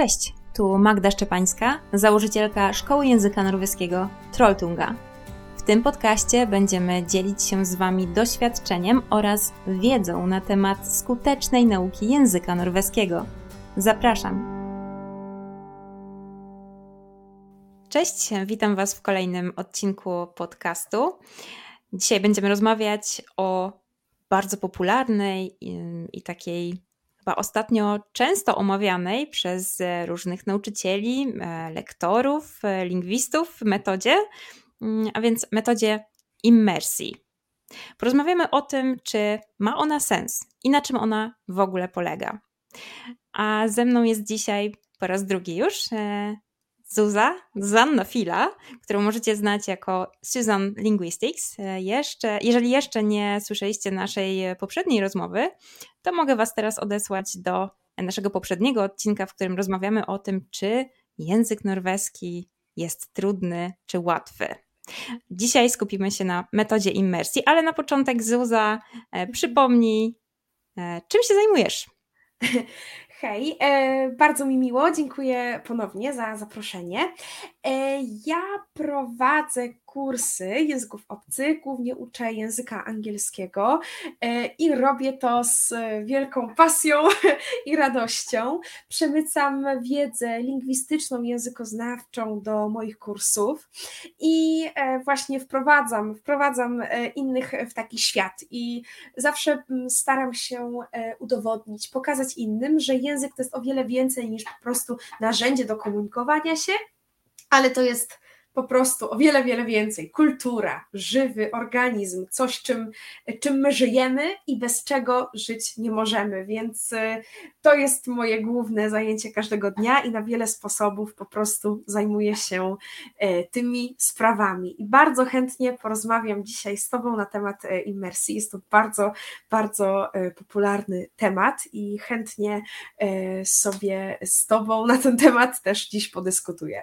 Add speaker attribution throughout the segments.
Speaker 1: Cześć, tu Magda Szczepańska, założycielka Szkoły Języka Norweskiego Trolltunga. W tym podcaście będziemy dzielić się z Wami doświadczeniem oraz wiedzą na temat skutecznej nauki języka norweskiego. Zapraszam! Cześć, witam Was w kolejnym odcinku podcastu. Dzisiaj będziemy rozmawiać o bardzo popularnej i, i takiej chyba ostatnio często omawianej przez różnych nauczycieli, e, lektorów, e, lingwistów metodzie, mm, a więc metodzie immersji. Porozmawiamy o tym, czy ma ona sens i na czym ona w ogóle polega. A ze mną jest dzisiaj po raz drugi już e, Zuza, Zuzanna Fila, którą możecie znać jako Susan Linguistics. Jeszcze, jeżeli jeszcze nie słyszeliście naszej poprzedniej rozmowy, to mogę Was teraz odesłać do naszego poprzedniego odcinka, w którym rozmawiamy o tym, czy język norweski jest trudny czy łatwy. Dzisiaj skupimy się na metodzie immersji, ale na początek Zuza, e, przypomnij, e, czym się zajmujesz?
Speaker 2: Hej, e, bardzo mi miło, dziękuję ponownie za zaproszenie. E, ja prowadzę kursy języków obcych, głównie uczę języka angielskiego e, i robię to z wielką pasją i radością. Przemycam wiedzę lingwistyczną, językoznawczą do moich kursów i e, właśnie wprowadzam, wprowadzam e, innych w taki świat i zawsze staram się udowodnić, pokazać innym, że język to jest o wiele więcej niż po prostu narzędzie do komunikowania się, ale to jest po prostu o wiele, wiele więcej. Kultura, żywy organizm, coś, czym, czym my żyjemy i bez czego żyć nie możemy. Więc y, to jest moje główne zajęcie każdego dnia i na wiele sposobów po prostu zajmuję się y, tymi sprawami. I bardzo chętnie porozmawiam dzisiaj z Tobą na temat y, imersji. Jest to bardzo, bardzo popularny temat i chętnie sobie z Tobą na ten temat też dziś podyskutuję.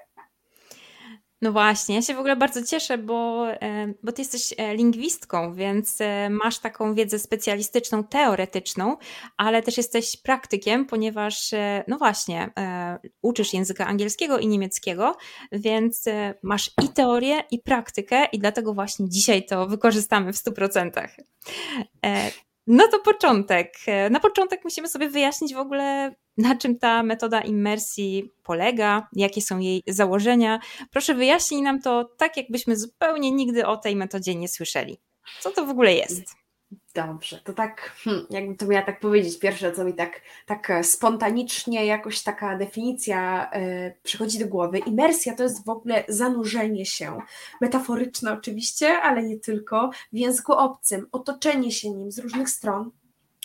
Speaker 1: No właśnie, ja się w ogóle bardzo cieszę, bo, e, bo ty jesteś e, lingwistką, więc e, masz taką wiedzę specjalistyczną, teoretyczną, ale też jesteś praktykiem, ponieważ, no właśnie, uczysz języka angielskiego i niemieckiego, więc masz i teorię, i praktykę, i dlatego właśnie dzisiaj to wykorzystamy w 100%. No to początek. Na początek musimy sobie wyjaśnić w ogóle, na czym ta metoda immersji polega, jakie są jej założenia. Proszę wyjaśnij nam to tak, jakbyśmy zupełnie nigdy o tej metodzie nie słyszeli. Co to w ogóle jest?
Speaker 2: Dobrze, to tak, hmm, jakby to miała tak powiedzieć, pierwsze co mi tak, tak spontanicznie jakoś taka definicja y, przychodzi do głowy. Imersja to jest w ogóle zanurzenie się, metaforyczne oczywiście, ale nie tylko, w języku obcym, otoczenie się nim z różnych stron,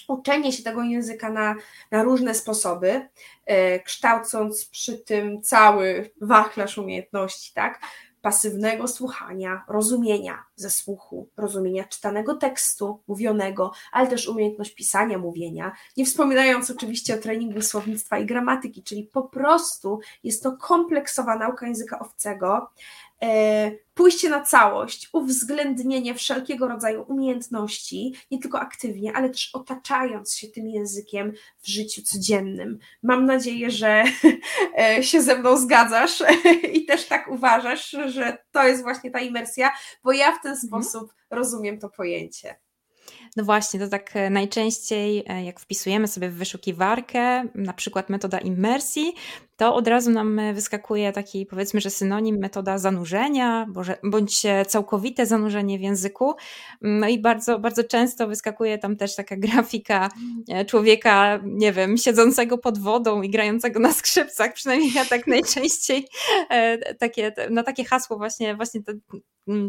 Speaker 2: uczenie się tego języka na, na różne sposoby, y, kształcąc przy tym cały wachlarz umiejętności, tak? Pasywnego słuchania, rozumienia ze słuchu, rozumienia czytanego tekstu, mówionego, ale też umiejętność pisania, mówienia, nie wspominając oczywiście o treningu słownictwa i gramatyki, czyli po prostu jest to kompleksowa nauka języka owcego, E, pójście na całość, uwzględnienie wszelkiego rodzaju umiejętności, nie tylko aktywnie, ale też otaczając się tym językiem w życiu codziennym. Mam nadzieję, że e, się ze mną zgadzasz i też tak uważasz, że to jest właśnie ta imersja, bo ja w ten mhm. sposób rozumiem to pojęcie.
Speaker 1: No właśnie, to tak e, najczęściej, e, jak wpisujemy sobie w wyszukiwarkę, na przykład metoda immersji, to od razu nam e, wyskakuje taki, powiedzmy, że synonim metoda zanurzenia, bądź całkowite zanurzenie w języku. No i bardzo, bardzo często wyskakuje tam też taka grafika człowieka, nie wiem, siedzącego pod wodą i grającego na skrzypcach. Przynajmniej ja tak najczęściej takie, na takie hasło właśnie, właśnie tę,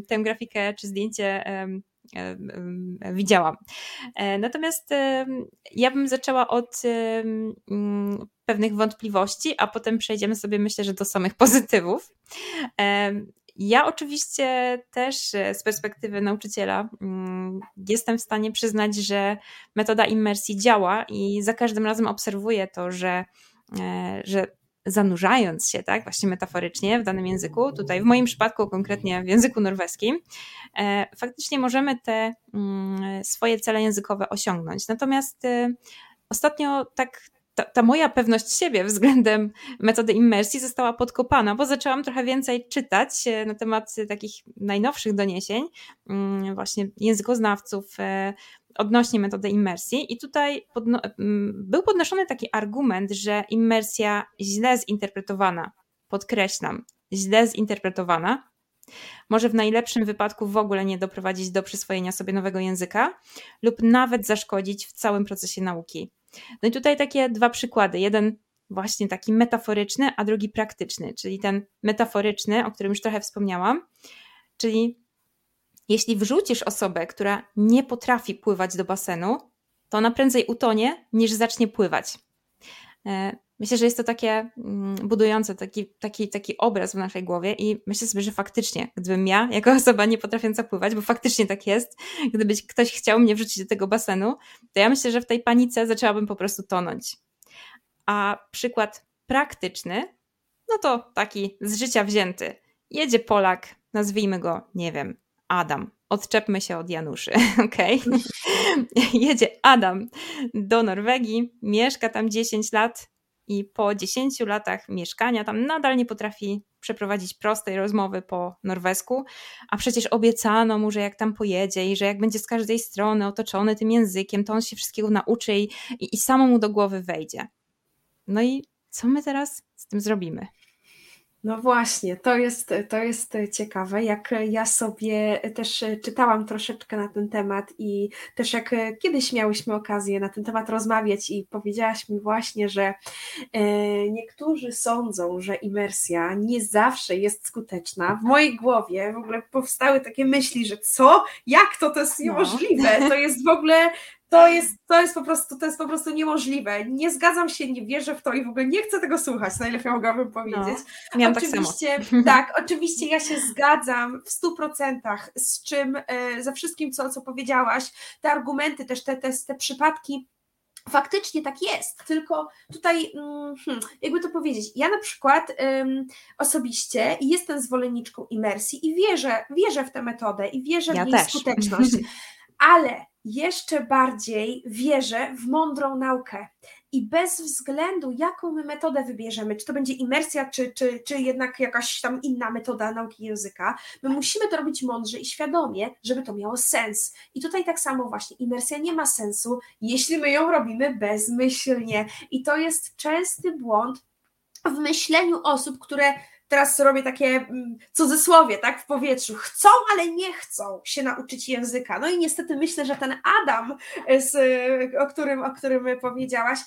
Speaker 1: tę grafikę czy zdjęcie widziałam. E, natomiast ja bym zaczęła od mm, pewnych wątpliwości, a potem przejdziemy sobie, myślę, że do samych pozytywów. Ja oczywiście też z perspektywy nauczyciela mm, jestem w stanie przyznać, że metoda immersji działa i za każdym razem obserwuję to, że, że zanurzając się, tak, właśnie metaforycznie w danym języku, tutaj w moim przypadku konkretnie w języku norweskim, e, faktycznie możemy te mm, swoje cele językowe osiągnąć. Natomiast e, ostatnio tak ta, ta, moja pewność siebie względem metody immersji została podkopana, bo zaczęłam trochę więcej czytać e, na temat takich najnowszych doniesień, mm, właśnie językoznawców odnośnie metody immersji. I tutaj podno mm, był podnoszony taki argument, że immersja źle zinterpretowana, podkreślam, źle zinterpretowana, może w najlepszym wypadku w ogóle nie doprowadzić do przyswojenia sobie nowego języka lub nawet zaszkodzić w całym procesie nauki. No i tutaj takie dwa przykłady. Jeden właśnie taki metaforyczny, a drugi praktyczny, czyli ten metaforyczny, o którym już trochę wspomniałam, czyli jeśli wrzucisz osobę, która nie potrafi pływać do basenu, to ona prędzej utonie, niż zacznie pływać. E, myślę, że jest to takie mm, budujące taki, taki, taki obraz w naszej głowie i myślę sobie, że faktycznie, gdybym ja, jako osoba nie potrafiąca pływać, bo faktycznie tak jest, gdyby ktoś chciał mnie wrzucić do tego basenu, to ja myślę, że w tej panice zaczęłabym po prostu tonąć. A przykład praktyczny, no to taki z życia wzięty. Jedzie Polak, nazwijmy go, nie wiem, Adam. Odczepmy się od Januszy, ok? Jedzie Adam do Norwegii, mieszka tam 10 lat i po 10 latach mieszkania tam nadal nie potrafi przeprowadzić prostej rozmowy po norwesku, a przecież obiecano mu, że jak tam pojedzie i że jak będzie z każdej strony otoczony tym językiem, to on się wszystkiego nauczy i, i, i samo mu do głowy wejdzie. No i co my teraz z tym zrobimy?
Speaker 2: No właśnie, to jest, to jest ciekawe. Jak ja sobie też czytałam troszeczkę na ten temat i też jak kiedyś miałyśmy okazję na ten temat rozmawiać i powiedziałaś mi właśnie, że e, niektórzy sądzą, że imersja nie zawsze jest skuteczna. W mojej głowie w ogóle powstały takie myśli, że co? Jak to? To jest no. niemożliwe. To jest w ogóle to jest, to jest po prostu, to jest po prostu niemożliwe. Nie zgadzam się, nie wierzę w to i w ogóle nie chcę tego słuchać, najlepiej mogłabym powiedzieć.
Speaker 1: No, miałam tak
Speaker 2: oczywiście,
Speaker 1: tak, samo.
Speaker 2: tak, oczywiście ja się zgadzam w stu procentach z czym, e, ze wszystkim, co, co powiedziałaś, te argumenty, też te, te, te przypadki, Faktycznie tak jest, tylko tutaj, mm, hmm, jakby to powiedzieć, ja na przykład um, osobiście jestem zwolenniczką imersji i wierzę, wierzę w tę metodę i wierzę
Speaker 1: ja
Speaker 2: w jej
Speaker 1: też.
Speaker 2: skuteczność, ale jeszcze bardziej wierzę w mądrą naukę. I bez względu, jaką my metodę wybierzemy, czy to będzie imersja, czy, czy, czy jednak jakaś tam inna metoda nauki języka, my musimy to robić mądrze i świadomie, żeby to miało sens. I tutaj tak samo właśnie imersja nie ma sensu, jeśli my ją robimy bezmyślnie. I to jest częsty błąd w myśleniu osób, które teraz robię takie mm, cudzysłowie, tak, w powietrzu, chcą, ale nie chcą się nauczyć języka. No i niestety myślę, że ten Adam, z, o, którym, o którym powiedziałaś,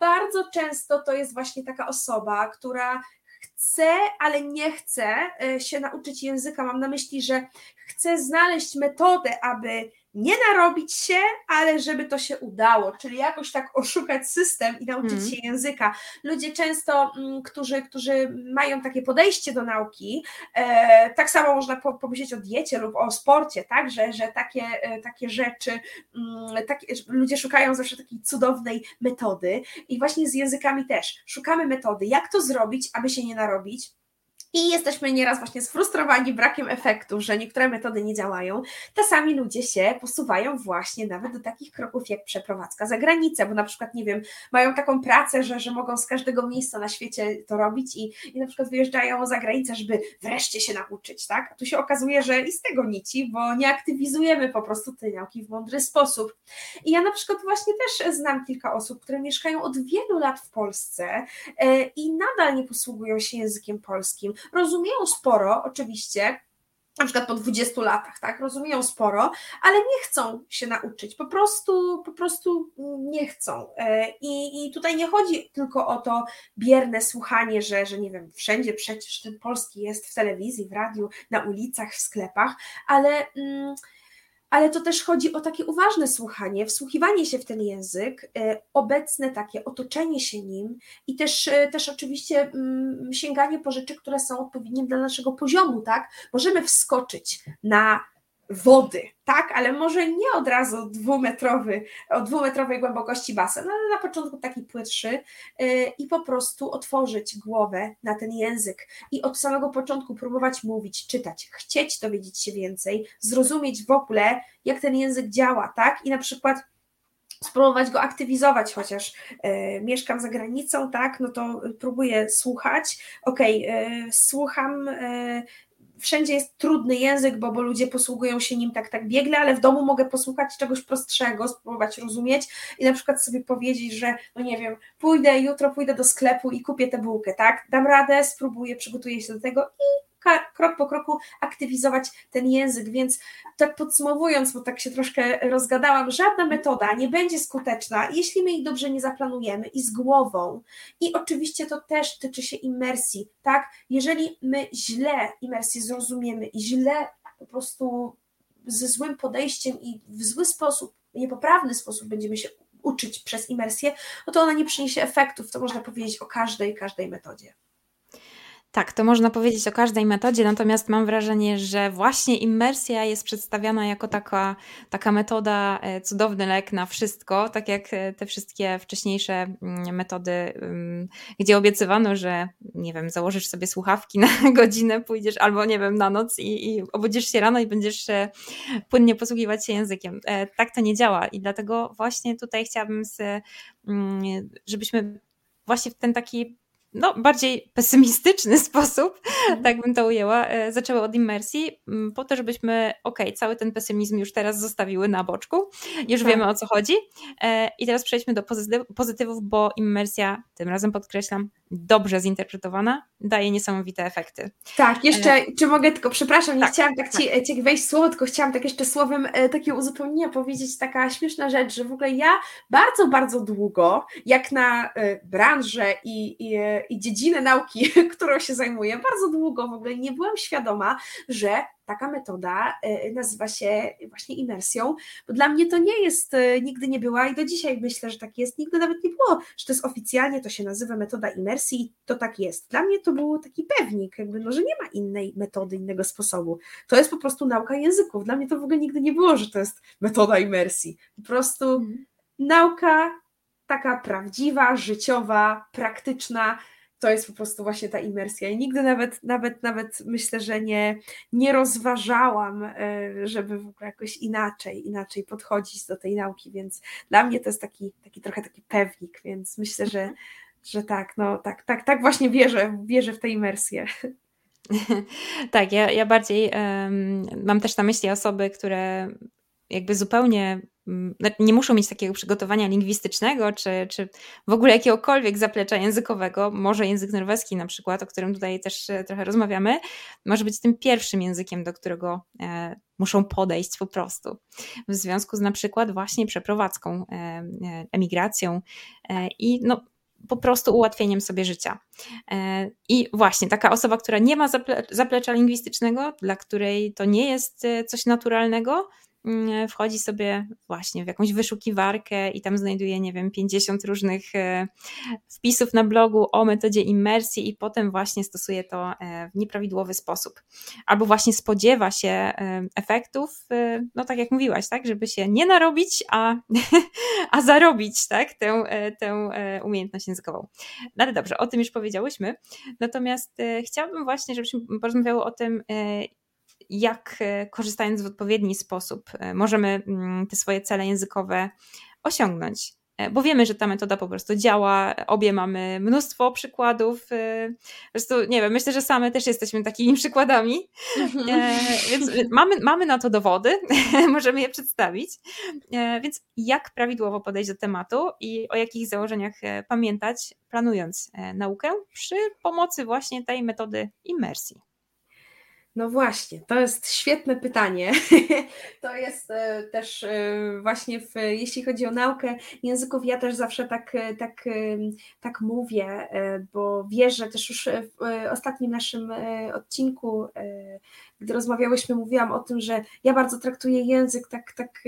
Speaker 2: bardzo często to jest właśnie taka osoba, która chce, ale nie chce e, się nauczyć języka. Mam na myśli, że chce znaleźć metodę, aby nie narobić się, ale żeby to się udało, czyli jakoś tak oszukać system i nauczyć mm. się języka. Ludzie często, m, mm, którzy, którzy mają takie podejście do nauki, e, tak samo można po, pomyśleć o diecie lub o sporcie, tak, że, że takie, e, takie rzeczy, m, mm, takie, ludzie szukają zawsze takiej cudownej metody i właśnie z językami też. Szukamy metody, jak to zrobić, aby się nie narobić, i jesteśmy nieraz właśnie sfrustrowani brakiem efektów, że niektóre metody nie działają. Czasami ludzie się posuwają właśnie nawet do takich kroków jak przeprowadzka za granicę, bo na przykład, nie wiem, mają taką pracę, że, że mogą z każdego miejsca na świecie to robić i, i na przykład wyjeżdżają za granicę, żeby wreszcie się nauczyć, tak? A tu się okazuje, że i z tego nici, bo nie aktywizujemy po prostu tej nauki w mądry sposób. I ja na przykład właśnie też znam kilka osób, które mieszkają od wielu lat w Polsce e, i nadal nie posługują się językiem polskim rozumieją sporo, oczywiście, na przykład po 20 latach, tak, rozumieją sporo, ale nie chcą się nauczyć, po prostu, po prostu nie chcą. E, I, I tutaj nie chodzi tylko o to bierne słuchanie, że, że nie wiem, wszędzie przecież ten polski jest w telewizji, w radiu, na ulicach, w sklepach, ale. Mm, ale to też chodzi o takie uważne słuchanie, wsłuchiwanie się w ten język, e, obecne takie otoczenie się nim i też, e, też oczywiście mm, sięganie po rzeczy, które są odpowiednie dla naszego poziomu, tak? Możemy wskoczyć na wody, tak, ale może nie od razu dwumetrowy, o dwumetrowej głębokości basen, ale na początku taki płytszy yy, i po prostu otworzyć głowę na ten język i od samego początku próbować mówić, czytać, chcieć dowiedzieć się więcej, zrozumieć w ogóle, jak ten język działa, tak, i na przykład spróbować go aktywizować, chociaż e, mieszkam za granicą, tak, no to próbuję słuchać. Okej, okay, słucham wszędzie jest trudny język, bo, bo ludzie posługują się nim tak, tak biegle, ale w domu mogę posłuchać czegoś prostszego, spróbować rozumieć i na przykład sobie powiedzieć, że no nie wiem, pójdę jutro, pójdę do sklepu i kupię tę bułkę, tak? Dam radę, spróbuję, przygotuję się do tego i krok po kroku aktywizować ten język. Więc tak podsumowując, bo tak się troszkę rozgadałam, żadna metoda nie będzie skuteczna, jeśli my jej dobrze nie zaplanujemy i z głową. I oczywiście to też tyczy się imersji, tak? Jeżeli my źle imersję zrozumiemy i źle po prostu ze złym podejściem i w zły sposób, niepoprawny sposób będziemy się uczyć przez imersję, no to ona nie przyniesie efektów. To można powiedzieć o każdej, każdej metodzie.
Speaker 1: Tak, to można powiedzieć o każdej metodzie, natomiast mam wrażenie, że właśnie immersja jest przedstawiana jako taka, taka metoda, e, cudowny lek na wszystko, tak jak e, te wszystkie wcześniejsze mm, metody, gdzie obiecywano, że nie wiem, założysz sobie słuchawki na godzinę, pójdziesz albo nie wiem, na noc i, i obudzisz się rano i będziesz e, płynnie posługiwać się językiem. Tak to nie działa i dlatego właśnie tutaj chciałabym, mm, żebyśmy właśnie w ten taki no, bardziej pesymistyczny sposób, mm. tak bym to ujęła, e, zaczęły od immersji, mm, po to, żebyśmy, ok, cały ten pesymizm już teraz zostawiły na boczku, już tak. wiemy o co chodzi e, i teraz przejdźmy do pozytywów, bo immersja, tym razem podkreślam, dobrze zinterpretowana, daje niesamowite efekty.
Speaker 2: Tak, jeszcze, e... czy mogę tylko, przepraszam, nie tak, chciałam tak, tak. Ci, ci wejść słowo, tylko chciałam tak jeszcze słowem e, takie uzupełnienia powiedzieć, taka śmieszna rzecz, że w ogóle ja bardzo, bardzo długo, jak na e, branżę i, i, e, i dziedzinę nauki, którą się zajmuję, bardzo długo w ogóle nie byłam świadoma, że taka metoda e, nazywa się właśnie imersją, bo dla mnie to nie jest, e, nigdy nie była i do dzisiaj myślę, że tak jest, nigdy nawet nie było, że to jest oficjalnie, to się nazywa metoda imersji i to tak jest. Dla mnie to był taki pewnik, jakby, no, że nie ma innej metody, innego sposobu. To jest po prostu nauka języków. Dla mnie to w ogóle nigdy nie było, że to jest metoda imersji. Po prostu mhm. nauka taka prawdziwa, życiowa, praktyczna, to jest po prostu właśnie ta imersja. I nigdy nawet, nawet, nawet myślę, że nie, nie rozważałam, e, żeby w ogóle jakoś inaczej, inaczej podchodzić do tej nauki, więc dla mnie to jest taki, taki trochę taki pewnik, więc myślę, że, że tak, no tak, tak, tak właśnie wierzę, wierzę w tę imersję.
Speaker 1: Tak, ja, ja bardziej um, mam też na myśli osoby, które jakby zupełnie nie muszą mieć takiego przygotowania lingwistycznego, czy, czy w ogóle jakiegokolwiek zaplecza językowego, może język norweski na przykład, o którym tutaj też e, trochę rozmawiamy, może być tym pierwszym językiem, do którego e, muszą podejść po prostu. W związku z na przykład właśnie przeprowadzką, e, emigracją i no, po prostu ułatwieniem sobie życia. I właśnie taka osoba, która nie ma zaple zaplecza lingwistycznego, dla której to nie jest coś naturalnego, wchodzi sobie właśnie w jakąś wyszukiwarkę i tam znajduje, nie wiem, 50 różnych e, wpisów na blogu o metodzie immersji i potem właśnie stosuje to e, w nieprawidłowy sposób. Albo właśnie spodziewa się e, efektów, no tak jak mówiłaś, tak, żeby się nie narobić, a, a zarobić, tak, tę, tę umiejętność językową. No ale dobrze, o tym już powiedziałyśmy. Natomiast chciałabym właśnie, żebyśmy porozmawiały o tym, jak e, korzystając w odpowiedni sposób e, możemy mm, te swoje cele językowe osiągnąć. E, bo wiemy, że ta metoda po prostu działa, obie mamy mnóstwo przykładów. Po prostu, nie wiem, myślę, że same też jesteśmy takimi przykładami, więc mamy, mamy na to dowody, możemy je przedstawić. Więc jak prawidłowo podejść do tematu i o jakich założeniach pamiętać, planując naukę przy pomocy właśnie tej metody imersji?
Speaker 2: No właśnie, to jest świetne pytanie. to jest e, też e, właśnie, w, jeśli chodzi o naukę języków, ja też zawsze tak, e, tak, tak mówię, bo wierzę też już w ostatnim naszym odcinku, gdy rozmawiałyśmy, mówiłam o tym, że ja bardzo traktuję język tak, tak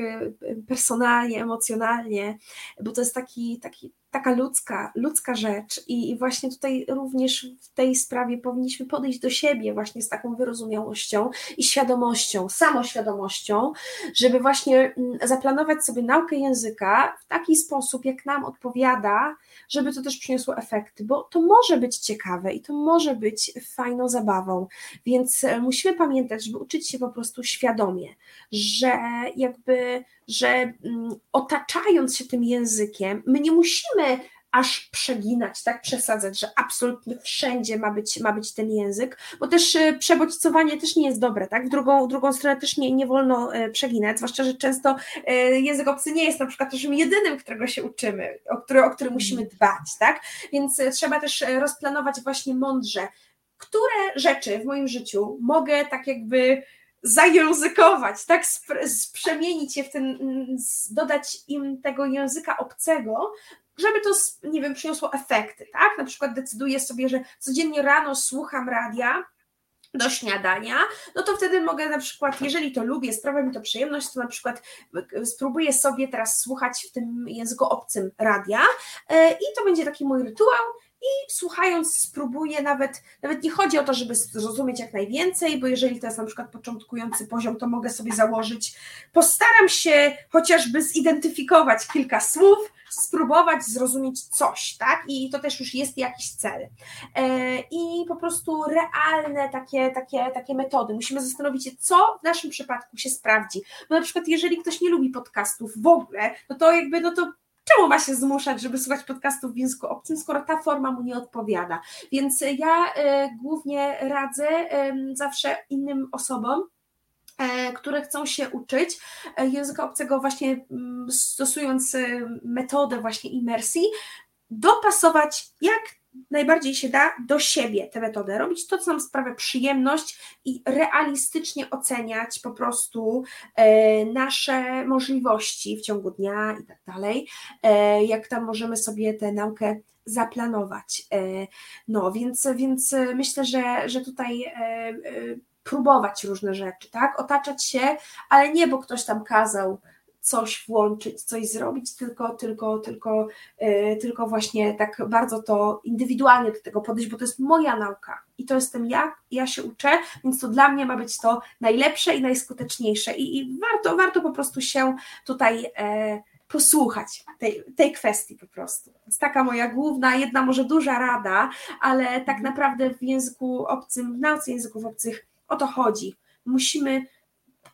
Speaker 2: personalnie, emocjonalnie, bo to jest taki, taki taka ludzka, ludzka rzecz. I, i właśnie tutaj również w tej sprawie powinniśmy podejść do siebie właśnie z taką wyrozumiałością i świadomością, samoświadomością, żeby właśnie mm, zaplanować sobie naukę języka w taki sposób, jak nam odpowiada, żeby to też przyniosło efekty, bo to może być ciekawe i to może być fajną zabawą, więc e, musimy pamiętać, żeby uczyć się po prostu świadomie, że jakby że mm, otaczając się tym językiem, my nie musimy aż przeginać, tak przesadzać, że absolutnie wszędzie ma być, ma być ten język, bo też e, przebodźcowanie też nie jest dobre, tak? W drugą, drugą stronę też nie, nie wolno e, przeginać, zwłaszcza, że często e, język obcy nie jest na przykład też jedynym, którego się uczymy, o który, o który musimy dbać, tak? Więc trzeba też rozplanować właśnie mądrze, które rzeczy w moim życiu mogę tak jakby zajęzykować, tak, przemienić je w ten, dodać im tego języka obcego, żeby to, nie wiem, przyniosło efekty, tak? Na przykład decyduję sobie, że codziennie rano słucham radia, do śniadania, no to wtedy mogę na przykład, jeżeli to lubię, sprawia mi to przyjemność, to na przykład e, spróbuję sobie teraz słuchać w tym języku obcym radia e, i to będzie taki mój rytuał i słuchając spróbuję nawet, nawet nie chodzi o to, żeby zrozumieć jak najwięcej, bo jeżeli to jest na przykład początkujący poziom, to mogę sobie założyć, postaram się chociażby zidentyfikować kilka słów, spróbować zrozumieć coś, tak? I to też już jest jakiś cel. E, I po prostu realne takie, takie, takie metody. Musimy zastanowić się, co w naszym przypadku się sprawdzi. Bo na przykład, jeżeli ktoś nie lubi podcastów w ogóle, no to jakby, no to czemu ma się zmuszać, żeby słuchać podcastów w języku obcym, skoro ta forma mu nie odpowiada. Więc ja y, głównie radzę y, zawsze innym osobom, które chcą się uczyć e, języka obcego właśnie mm, stosując metodę właśnie imersji, dopasować jak najbardziej się da do siebie tę metodę, robić to, co nam sprawia przyjemność i realistycznie oceniać po prostu e, nasze możliwości w ciągu dnia i tak dalej, e, jak tam możemy sobie tę naukę zaplanować. E, no, więc, więc myślę, że, że tutaj próbować różne rzeczy, tak? Otaczać się, ale nie, bo ktoś tam kazał coś włączyć, coś zrobić, tylko, tylko, tylko, yy, tylko właśnie tak bardzo to indywidualnie do tego podejść, bo to jest moja nauka i to jestem ja, ja się uczę, więc to dla mnie ma być to najlepsze i najskuteczniejsze i, i warto, warto po prostu się tutaj e, posłuchać tej, tej kwestii po prostu. Jest taka moja główna, jedna może duża rada, ale tak naprawdę w języku obcym, w nauce języków obcych o to chodzi. Musimy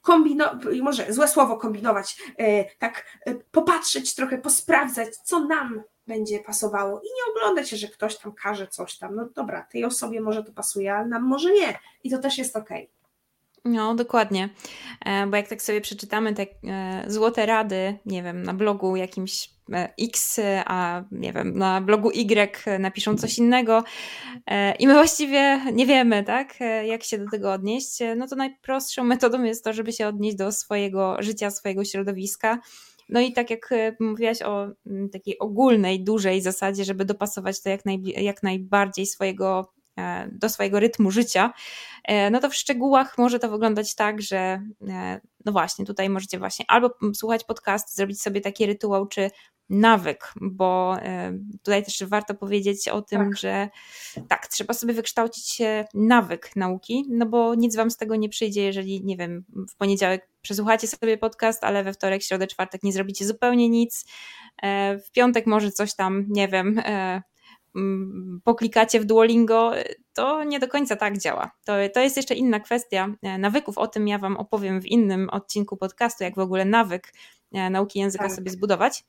Speaker 2: kombinować, może złe słowo kombinować, e, tak e, popatrzeć trochę, posprawdzać, co nam będzie pasowało i nie oglądać się, że ktoś tam każe coś tam. No dobra, tej osobie może to pasuje, ale nam może nie. I to też jest okej. Okay.
Speaker 1: No, dokładnie. E, bo jak tak sobie przeczytamy te złote rady, nie wiem, na blogu jakimś E, X, a nie wiem, na blogu Y napiszą coś innego e, i my właściwie nie wiemy, tak, e, jak się do tego odnieść, no to najprostszą metodą jest to, żeby się odnieść do swojego życia, swojego środowiska. No i tak jak mówiłaś o takiej ogólnej, dużej zasadzie, żeby dopasować to jak, naj, jak najbardziej swojego E, do swojego rytmu życia, e, no to w szczegółach może to wyglądać tak, że e, no właśnie, tutaj możecie właśnie albo słuchać podcast, zrobić sobie taki rytuał, czy nawyk, bo tutaj też warto powiedzieć o tym, tak. że tak, trzeba sobie wykształcić nawyk nauki, no bo nic wam z tego nie przyjdzie, jeżeli, nie wiem, w poniedziałek przesłuchacie sobie podcast, ale we wtorek, środę, czwartek nie zrobicie zupełnie nic, w piątek może coś tam, nie wiem, poklikacie w Duolingo, to nie do końca tak działa. To, to jest jeszcze inna kwestia e, nawyków. O tym ja Wam opowiem w innym odcinku podcastu, jak w ogóle nawyk nauki języka tak. sobie zbudować.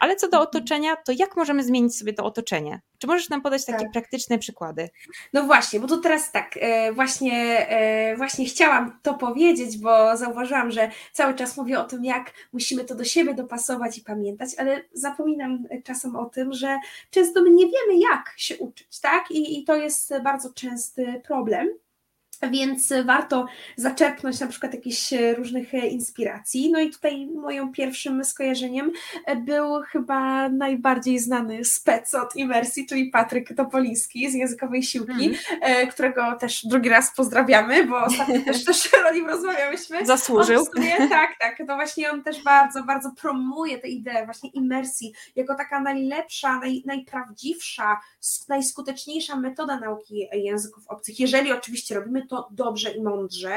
Speaker 1: Ale co do mhm. otoczenia, to jak możemy zmienić sobie to otoczenie? Czy możesz nam podać takie tak. praktyczne przykłady?
Speaker 2: No właśnie, bo to teraz tak, e, właśnie, e, właśnie chciałam to powiedzieć, bo zauważyłam, że cały czas mówię o tym, jak musimy to do siebie dopasować i pamiętać, ale zapominam czasem o tym, że często my nie wiemy, jak się uczyć, tak? I, i to jest bardzo częsty problem. Więc warto zaczerpnąć na przykład jakichś różnych inspiracji. No i tutaj moim pierwszym skojarzeniem był chyba najbardziej znany spec od imersji, czyli Patryk Topoliński z Językowej Siłki, mm. którego też drugi raz pozdrawiamy, bo ostatnio też, też o nim rozmawiałyśmy.
Speaker 1: Zasłużył.
Speaker 2: Sumie, tak, tak. To właśnie on też bardzo, bardzo promuje tę ideę właśnie imersji jako taka najlepsza, naj, najprawdziwsza, najskuteczniejsza metoda nauki języków obcych, jeżeli oczywiście robimy to dobrze i mądrze,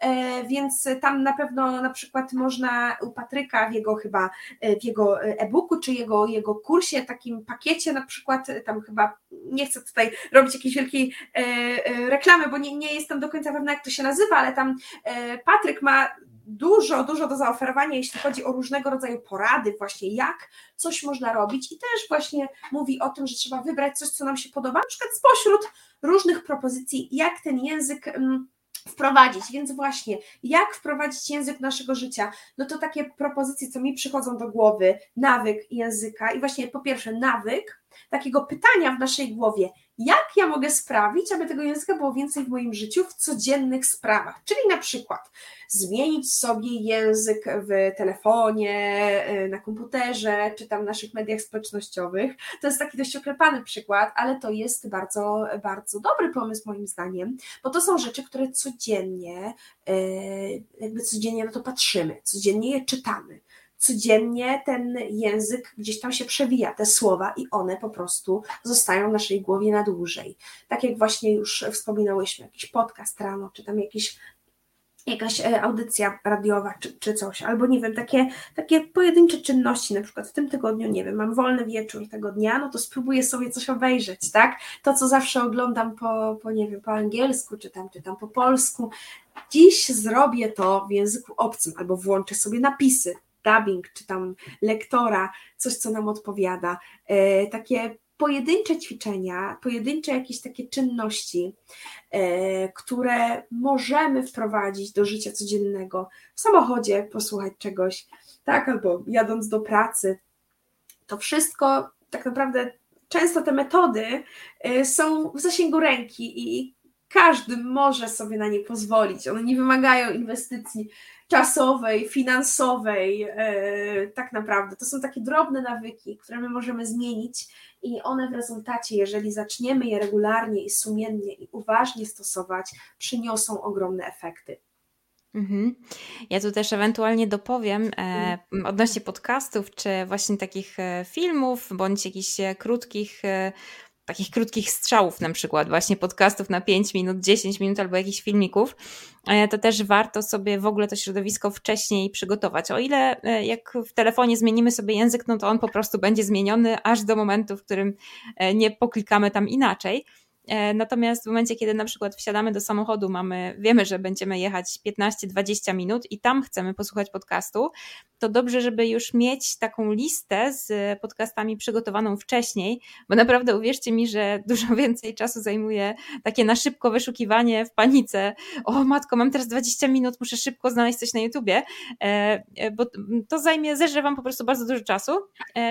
Speaker 2: e, więc tam na pewno na przykład można u Patryka w jego chyba, e, w jego e-booku, czy jego, jego kursie, takim pakiecie na przykład, tam chyba, nie chcę tutaj robić jakiejś wielkiej reklamy, bo nie, nie jestem do końca pewna jak to się nazywa, ale tam Patryk ma dużo, dużo do zaoferowania, jeśli chodzi o różnego rodzaju porady, właśnie jak coś można robić i też właśnie mówi o tym, że trzeba wybrać coś, co nam się podoba, na przykład spośród różnych propozycji, jak ten język mm, wprowadzić. Więc właśnie, jak wprowadzić język naszego życia? No to takie propozycje, co mi przychodzą do głowy, nawyk języka i właśnie po pierwsze nawyk takiego pytania w naszej głowie, jak ja mogę sprawić, aby tego języka było więcej w moim życiu w codziennych sprawach. Czyli na przykład zmienić sobie język w telefonie, y, na komputerze, czy tam w naszych mediach społecznościowych. To jest taki dość oklepany przykład, ale to jest bardzo, bardzo dobry pomysł moim zdaniem, bo to są rzeczy, które codziennie, y, jakby codziennie na to patrzymy, codziennie je czytamy codziennie ten język gdzieś tam się przewija, te słowa i one po prostu zostają w naszej głowie na dłużej. Tak jak właśnie już wspominałyśmy, jakiś podcast rano, czy tam jakiś jakaś e, audycja radiowa czy, czy coś, albo nie wiem, takie, takie pojedyncze czynności, na przykład w tym tygodniu, nie wiem, mam wolny wieczór tego dnia, no to spróbuję sobie coś obejrzeć, tak? To, co zawsze oglądam po, po nie wiem, po angielsku, czy tam, czy tam po polsku, dziś zrobię to w języku obcym, albo włączę sobie napisy, dubbing, czy tam lektora, coś, co nam odpowiada. E, takie pojedyncze ćwiczenia, pojedyncze jakieś takie czynności, e, które możemy wprowadzić do życia codziennego. W samochodzie posłuchać czegoś, tak, albo jadąc do pracy. To wszystko tak naprawdę często te metody e, są w zasięgu ręki i każdy może sobie na nie pozwolić. One nie wymagają inwestycji czasowej, finansowej, e, tak naprawdę. To są takie drobne nawyki, które my możemy zmienić i one w rezultacie, jeżeli zaczniemy je regularnie i sumiennie i uważnie stosować, przyniosą ogromne efekty.
Speaker 1: Mhm. Ja tu też ewentualnie dopowiem e, mhm. odnośnie podcastów, czy właśnie takich e, filmów, bądź jakichś krótkich takich krótkich strzałów na przykład, właśnie podcastów na 5 minut, 10 minut albo jakichś filmików, e, to też warto sobie w ogóle to środowisko wcześniej przygotować. O ile e, jak w telefonie zmienimy sobie język, no to on po prostu będzie zmieniony aż do momentu, w którym e, nie poklikamy tam inaczej. E, natomiast w momencie, kiedy na przykład wsiadamy do samochodu, mamy, wiemy, że będziemy jechać 15-20 minut i tam chcemy posłuchać podcastu, to dobrze, żeby już mieć taką listę z podcastami przygotowaną wcześniej, bo naprawdę uwierzcie mi, że dużo więcej czasu zajmuje takie na szybko wyszukiwanie w panice. O matko, mam teraz 20 minut, muszę szybko znaleźć coś na YouTubie, e, e, bo to zajmie, zeżre wam po prostu bardzo dużo czasu,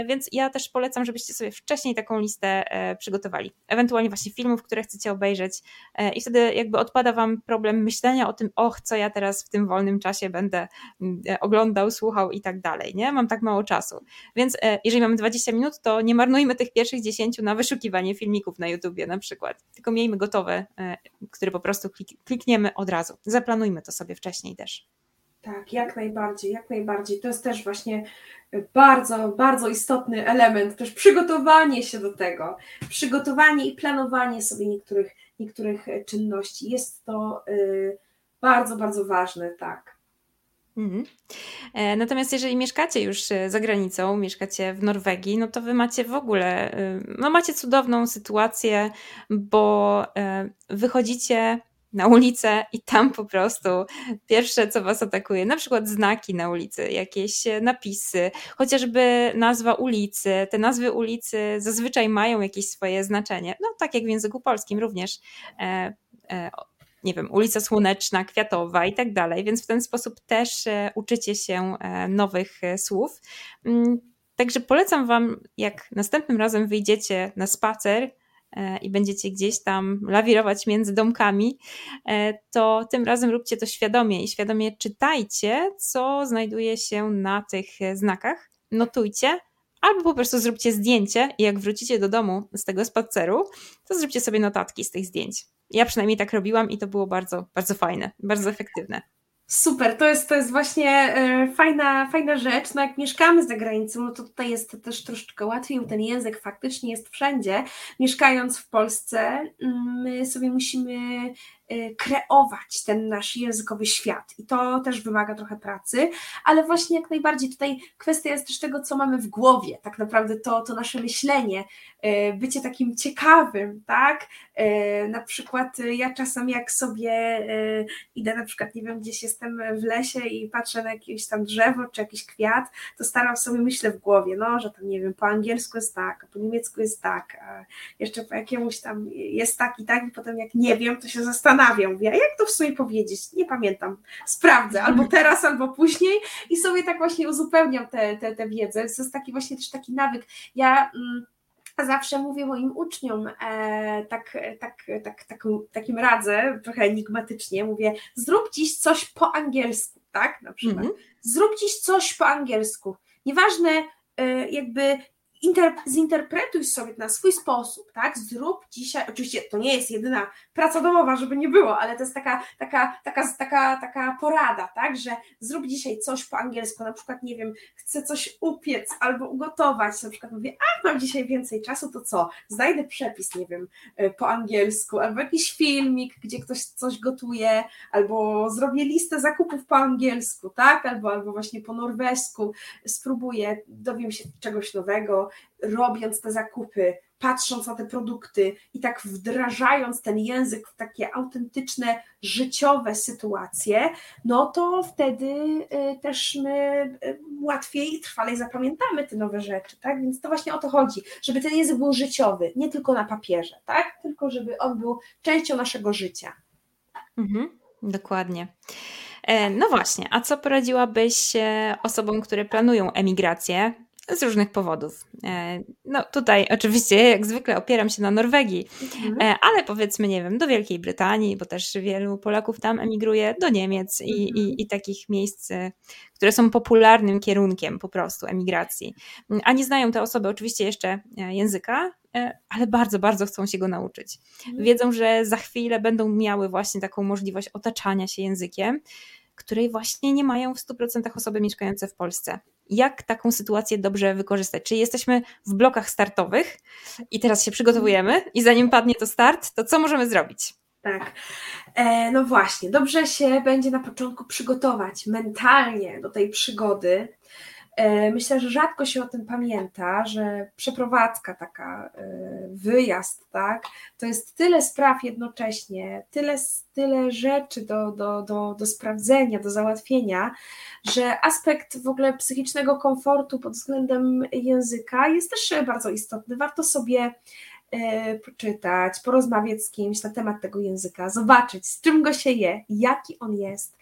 Speaker 1: więc ja też polecam, żebyście sobie wcześniej taką listę przygotowali. Ewentualnie właśnie filmów, które chcecie obejrzeć e, i wtedy jakby odpada wam problem myślenia o tym, och, co ja teraz w tym wolnym czasie będę mm, e, oglądał, słuchał i tak dalej, nie? Mam tak mało czasu. Więc e, jeżeli mamy 20 minut, to nie marnujmy tych pierwszych 10 na wyszukiwanie filmików na YouTubie na przykład, tylko miejmy gotowe, które po prostu klikniemy od razu. Zaplanujmy to sobie wcześniej też.
Speaker 2: Tak, jak najbardziej, jak najbardziej. To jest też właśnie bardzo, bardzo istotny element, też przygotowanie się do tego, przygotowanie i planowanie sobie niektórych, niektórych czynności. Jest to y, bardzo, bardzo ważne, tak. Mhm.
Speaker 1: E, natomiast jeżeli mieszkacie już e, za granicą, mieszkacie w Norwegii, no to wy macie w ogóle, y, no macie cudowną sytuację, bo e, wychodzicie na ulicę i tam po prostu pierwsze, co was atakuje, na przykład znaki na ulicy, jakieś napisy, chociażby nazwa ulicy. Te nazwy ulicy zazwyczaj mają jakieś swoje znaczenie, no tak jak w języku polskim również. E, e, nie wiem, ulica Słoneczna, Kwiatowa i tak dalej, więc w ten sposób też e, uczycie się e, nowych e, słów. Mm, także polecam Wam, jak następnym razem wyjdziecie na spacer, E, i będziecie gdzieś tam lawirować między domkami, e, to tym razem róbcie to świadomie i świadomie czytajcie, co znajduje się na tych znakach. Notujcie, albo po prostu zróbcie zdjęcie i jak wrócicie do domu z tego spaceru, to zróbcie sobie notatki z tych zdjęć. Ja przynajmniej tak robiłam i to było bardzo, bardzo fajne, bardzo efektywne.
Speaker 2: Super, to jest, to jest właśnie e, fajna, fajna rzecz. No jak mieszkamy za granicą, no to tutaj jest też troszeczkę łatwiej, ten język faktycznie jest wszędzie. Mieszkając w Polsce, mm, my sobie musimy kreować ten nasz językowy świat. I to też wymaga trochę pracy, ale właśnie jak najbardziej tutaj kwestia jest też tego, co mamy w głowie, tak naprawdę to, to nasze myślenie, y, bycie takim ciekawym, tak, E, na przykład ja czasem jak sobie idę na przykład, nie wiem, gdzieś jestem w lesie i patrzę na jakieś tam drzewo czy jakiś kwiat, to staram sobie myślę w głowie, no, że tam nie wiem, po angielsku jest tak, po niemiecku jest tak, a jeszcze po jakiemuś tam jest tak i tak i potem jak nie wiem, to się zastanawiam, mówię, a jak to w sumie powiedzieć? Nie pamiętam, sprawdzę, albo teraz, albo później i sobie tak właśnie uzupełniam tę te, te, te wiedzę. To jest taki właśnie też taki nawyk. Ja mm, zawsze mówię moim uczniom, e, tak, tak, tak, tak, takim radzę, trochę enigmatycznie, mówię, zrób dziś coś po angielsku, tak, na przykład. Mm -hmm. Zrób dziś coś po angielsku. Nieważne, e, jakby inter, zinterpretuj sobie na swój sposób, tak? Zrób dzisiaj, oczywiście to nie jest jedyna praca domowa, żeby nie było, ale to jest taka, taka, taka, taka, taka porada, tak? Że zrób dzisiaj coś po angielsku, na przykład, nie wiem, chcę coś upiec albo ugotować, na przykład mówię, a mam dzisiaj więcej czasu, to co? Znajdę przepis, nie wiem, y, po angielsku, albo jakiś filmik, gdzie ktoś coś gotuje, albo zrobię listę zakupów po angielsku, tak? Albo, albo właśnie po norwesku, spróbuję, dowiem się czegoś nowego, robiąc te zakupy, patrząc na te produkty i tak wdrażając ten język w takie autentyczne, życiowe sytuacje, no to wtedy y, też my y, łatwiej i trwalej zapamiętamy te nowe rzeczy, tak? Więc to właśnie o to chodzi, żeby ten język był życiowy, nie tylko na papierze, tak? Tylko żeby on był częścią naszego życia.
Speaker 1: Mhm, dokładnie. E, no właśnie, a co poradziłabyś e, osobom, które planują emigrację? Z różnych powodów. E, no tutaj oczywiście jak zwykle opieram się na Norwegii, mhm. E, ale powiedzmy, nie wiem, do Wielkiej Brytanii, bo też wielu Polaków tam emigruje, do Niemiec i, i, mhm. i takich miejsc, e, które są popularnym kierunkiem po prostu emigracji. A nie znają te osoby oczywiście jeszcze języka, ale bardzo, bardzo chcą się go nauczyć. Mhm. Wiedzą, że za chwilę będą miały właśnie taką możliwość otaczania się językiem, której właśnie nie mają w 100% osoby mieszkające w Polsce jak taką sytuację dobrze wykorzystać. Czyli jesteśmy w blokach startowych i teraz się przygotowujemy i zanim padnie to start, to co możemy zrobić?
Speaker 2: Tak. E, no właśnie, dobrze się będzie na początku przygotować mentalnie do tej przygody, myślę, że rzadko się o tym pamięta, że przeprowadzka, taka e, wyjazd, tak, to jest tyle spraw jednocześnie, tyle, tyle rzeczy do, do, do, do sprawdzenia, do załatwienia, że aspekt w ogóle psychicznego komfortu pod względem języka jest też bardzo istotny. Warto sobie E, poczytać, porozmawiać z kimś na temat tego języka, zobaczyć, z czym go się je, jaki on jest,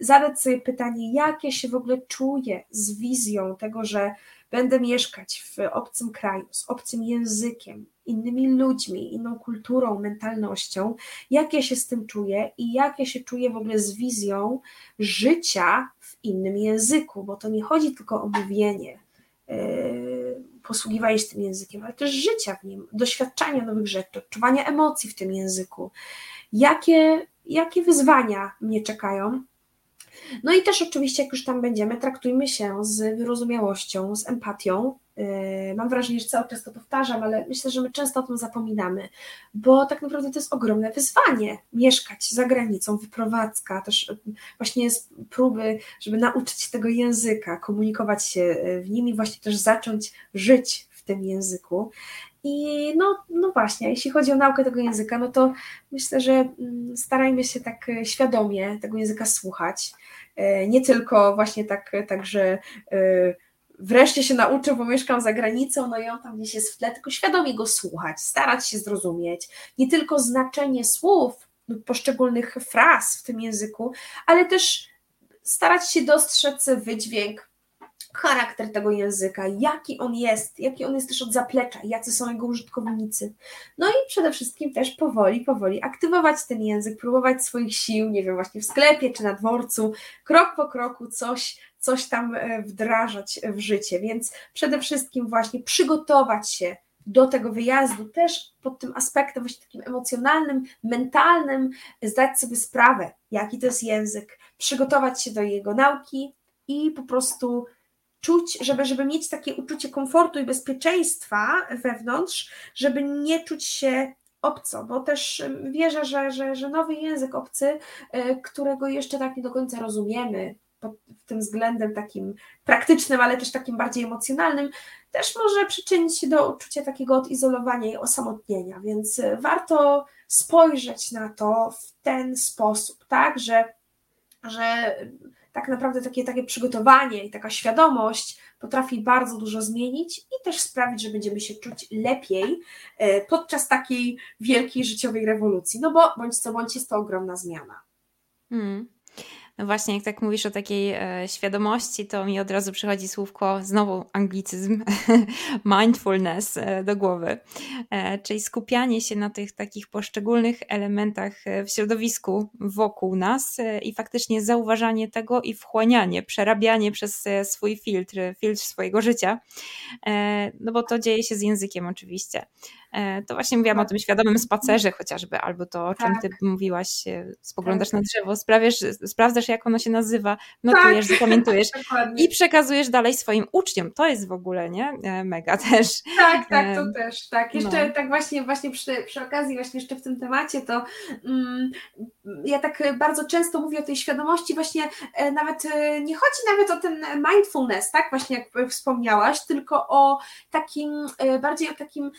Speaker 2: zadać sobie pytanie, jak ja się w ogóle czuję z wizją tego, że będę mieszkać w obcym kraju, z obcym językiem, innymi ludźmi, inną kulturą, mentalnością, jak ja się z tym czuję i jak ja się czuję w ogóle z wizją życia w innym języku, bo to nie chodzi tylko o mówienie. Yy, posługiwanie się tym językiem, ale też życia w nim, doświadczania nowych rzeczy, odczuwania emocji w tym języku. Jakie, jakie wyzwania mnie czekają? No i też oczywiście, jak już tam będziemy, traktujmy się z wyrozumiałością, z empatią. Yy, mam wrażenie, że cały czas to powtarzam, ale myślę, że my często o tym zapominamy, bo tak naprawdę to jest ogromne wyzwanie mieszkać za granicą, wyprowadzka, też właśnie z próby, żeby nauczyć się tego języka, komunikować się w nim i właśnie też zacząć żyć w tym języku. I no, no właśnie, jeśli chodzi o naukę tego języka, no to myślę, że mm, starajmy się tak świadomie tego języka słuchać. Nie tylko właśnie tak, tak że e, wreszcie się nauczę, bo mieszkam za granicą, no i on tam gdzieś jest w tle, tylko świadomie go słuchać, starać się zrozumieć. Nie tylko znaczenie słów lub poszczególnych fraz w tym języku, ale też starać się dostrzec wydźwięk, charakter tego języka, jaki on jest, jaki on jest też od zaplecza, jacy są jego użytkownicy. No i przede wszystkim też powoli, powoli aktywować ten język, próbować swoich sił, nie wiem, właśnie w sklepie czy na dworcu, krok po kroku coś, coś tam e, wdrażać w życie. Więc przede wszystkim właśnie przygotować się do tego wyjazdu też pod tym aspektem właśnie takim emocjonalnym, mentalnym, zdać sobie sprawę, jaki to jest język, przygotować się do jego nauki i po prostu czuć, żeby, żeby mieć takie uczucie komfortu i bezpieczeństwa wewnątrz, żeby nie czuć się obco, bo też wierzę, że, że, że nowy język obcy, e, którego jeszcze tak nie do końca rozumiemy, pod tym względem takim praktycznym, ale też takim bardziej emocjonalnym, też może przyczynić się do uczucia takiego odizolowania i osamotnienia, więc warto spojrzeć na to w ten sposób, tak, że, że tak naprawdę takie, takie przygotowanie i taka świadomość potrafi bardzo dużo zmienić i też sprawić, że będziemy się czuć lepiej e, podczas takiej wielkiej życiowej rewolucji. No bo bądź co bądź jest to ogromna zmiana.
Speaker 1: Hmm. Właśnie, jak tak mówisz o takiej e, świadomości, to mi od razu przychodzi słówko, znowu anglicyzm, mindfulness e, do głowy, e, czyli skupianie się na tych takich poszczególnych elementach e, w środowisku wokół nas e, i faktycznie zauważanie tego i wchłanianie, przerabianie przez e, swój filtr, filtr swojego życia, no bo to dzieje się z językiem oczywiście. E, to właśnie mówiłam tak. o tym świadomym spacerze chociażby, albo to, o czym tak. ty mówiłaś, spoglądasz tak. na drzewo, sprawiasz, sprawdzasz, jak ono się nazywa, notujesz, tak. zapamiętujesz i przekazujesz dalej swoim uczniom. To jest w ogóle, nie? E, mega też.
Speaker 2: Tak, tak, to też, tak. Jeszcze no. tak właśnie, właśnie przy, przy okazji, właśnie jeszcze w tym temacie, to mm, ja tak bardzo często mówię o tej świadomości, właśnie e, nawet nie chodzi nawet o ten mindfulness, tak, właśnie jak wspomniałaś, tylko o takim, bardziej o takim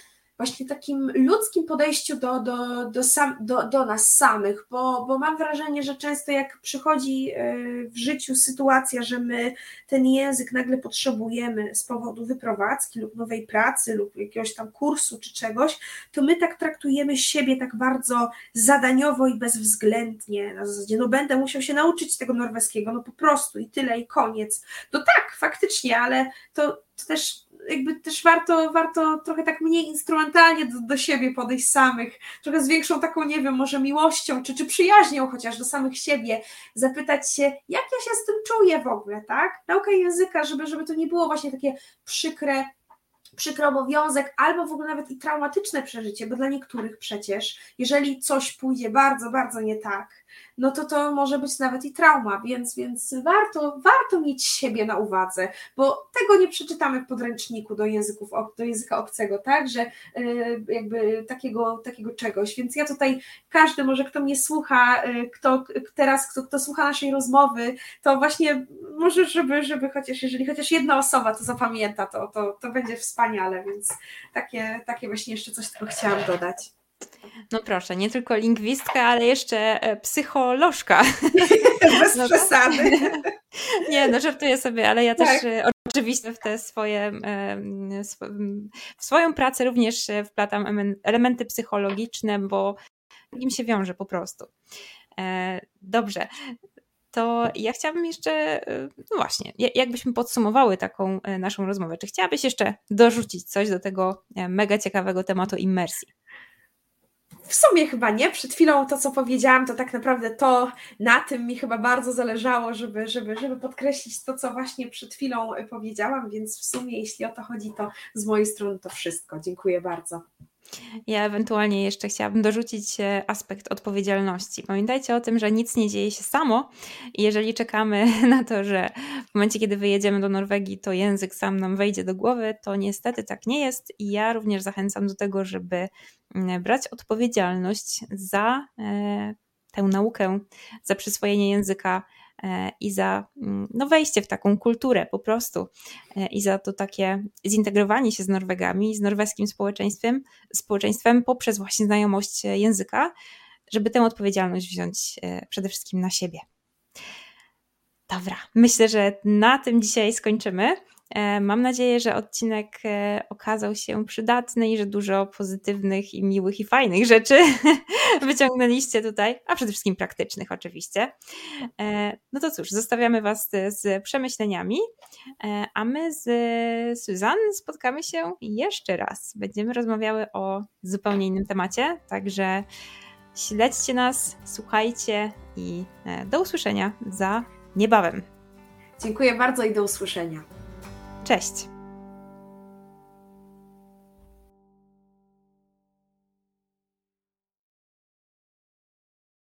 Speaker 2: właśnie takim ludzkim podejściu do, do, do, sam, do, do nas samych, bo, bo mam wrażenie, że często jak przychodzi e, w życiu sytuacja, że my ten język nagle potrzebujemy z powodu wyprowadzki lub nowej pracy lub jakiegoś tam kursu czy czegoś, to my tak traktujemy siebie tak bardzo zadaniowo i bezwzględnie, na zasadzie no będę musiał się nauczyć tego norweskiego, no po prostu i tyle i koniec. No tak, faktycznie, ale to, to też jakby też warto, warto trochę tak mniej instrumentalnie do, do siebie podejść samych, trochę z większą taką, nie wiem, może miłością, czy, czy przyjaźnią chociaż do samych siebie, zapytać się, jak ja się z tym czuję w ogóle, tak? Nauka języka, żeby, żeby to nie było właśnie takie przykre, przykry obowiązek, albo w ogóle nawet i traumatyczne przeżycie, bo dla niektórych przecież, jeżeli coś pójdzie bardzo, bardzo nie tak, no to to może być nawet i trauma, więc, więc warto, warto mieć siebie na uwadze, bo tego nie przeczytamy w podręczniku do, języków, do języka obcego, tak, że y, jakby takiego, takiego czegoś, więc ja tutaj, każdy może, kto mnie słucha, y, kto teraz, kto, kto słucha naszej rozmowy, to właśnie może, żeby, żeby chociaż, jeżeli chociaż jedna osoba to zapamięta, to, to, to będzie wspaniale, więc takie, takie właśnie jeszcze coś tylko chciałam dodać.
Speaker 1: No proszę, nie tylko lingwistka, ale jeszcze e, psycholożka.
Speaker 2: Bez no przesady.
Speaker 1: Nie, no żartuję sobie, ale ja tak. też e, oczywiście w te swoje, w swoją pracę również wplatam elementy psychologiczne, bo im się wiąże po prostu. E, dobrze. To ja chciałabym jeszcze, no właśnie, jakbyśmy podsumowały taką naszą rozmowę. Czy chciałabyś jeszcze dorzucić coś do tego mega ciekawego tematu immersji?
Speaker 2: W sumie chyba nie. Przed chwilą to, co powiedziałam, to tak naprawdę to na tym mi chyba bardzo zależało, żeby, żeby, żeby podkreślić to, co właśnie przed chwilą powiedziałam, więc w sumie, jeśli o to chodzi, to z mojej strony to wszystko. Dziękuję bardzo.
Speaker 1: Ja ewentualnie jeszcze chciałabym dorzucić e, aspekt odpowiedzialności. Pamiętajcie o tym, że nic nie dzieje się samo jeżeli czekamy na to, że w momencie, kiedy wyjedziemy do Norwegii, to język sam nam wejdzie do głowy, to niestety tak nie jest i ja również zachęcam do tego, żeby mm, brać odpowiedzialność za e, tę naukę, za przyswojenie języka i za mm, no, wejście w taką kulturę po prostu e, i za to takie zintegrowanie się z Norwegami, z norweskim społeczeństwem, społeczeństwem poprzez właśnie znajomość języka, żeby tę odpowiedzialność wziąć e, przede wszystkim na siebie. Dobra, myślę, że na tym dzisiaj skończymy. E, mam nadzieję, że odcinek e, okazał się przydatny i że dużo pozytywnych i miłych i fajnych rzeczy wyciągnęliście tutaj, a przede wszystkim praktycznych oczywiście. E, no to cóż, zostawiamy Was z przemyśleniami, a my z Suzanne spotkamy się jeszcze raz. Będziemy rozmawiały o zupełnie innym temacie, także śledźcie nas, słuchajcie i do usłyszenia za niebawem.
Speaker 2: Dziękuję bardzo i do usłyszenia.
Speaker 1: Cześć!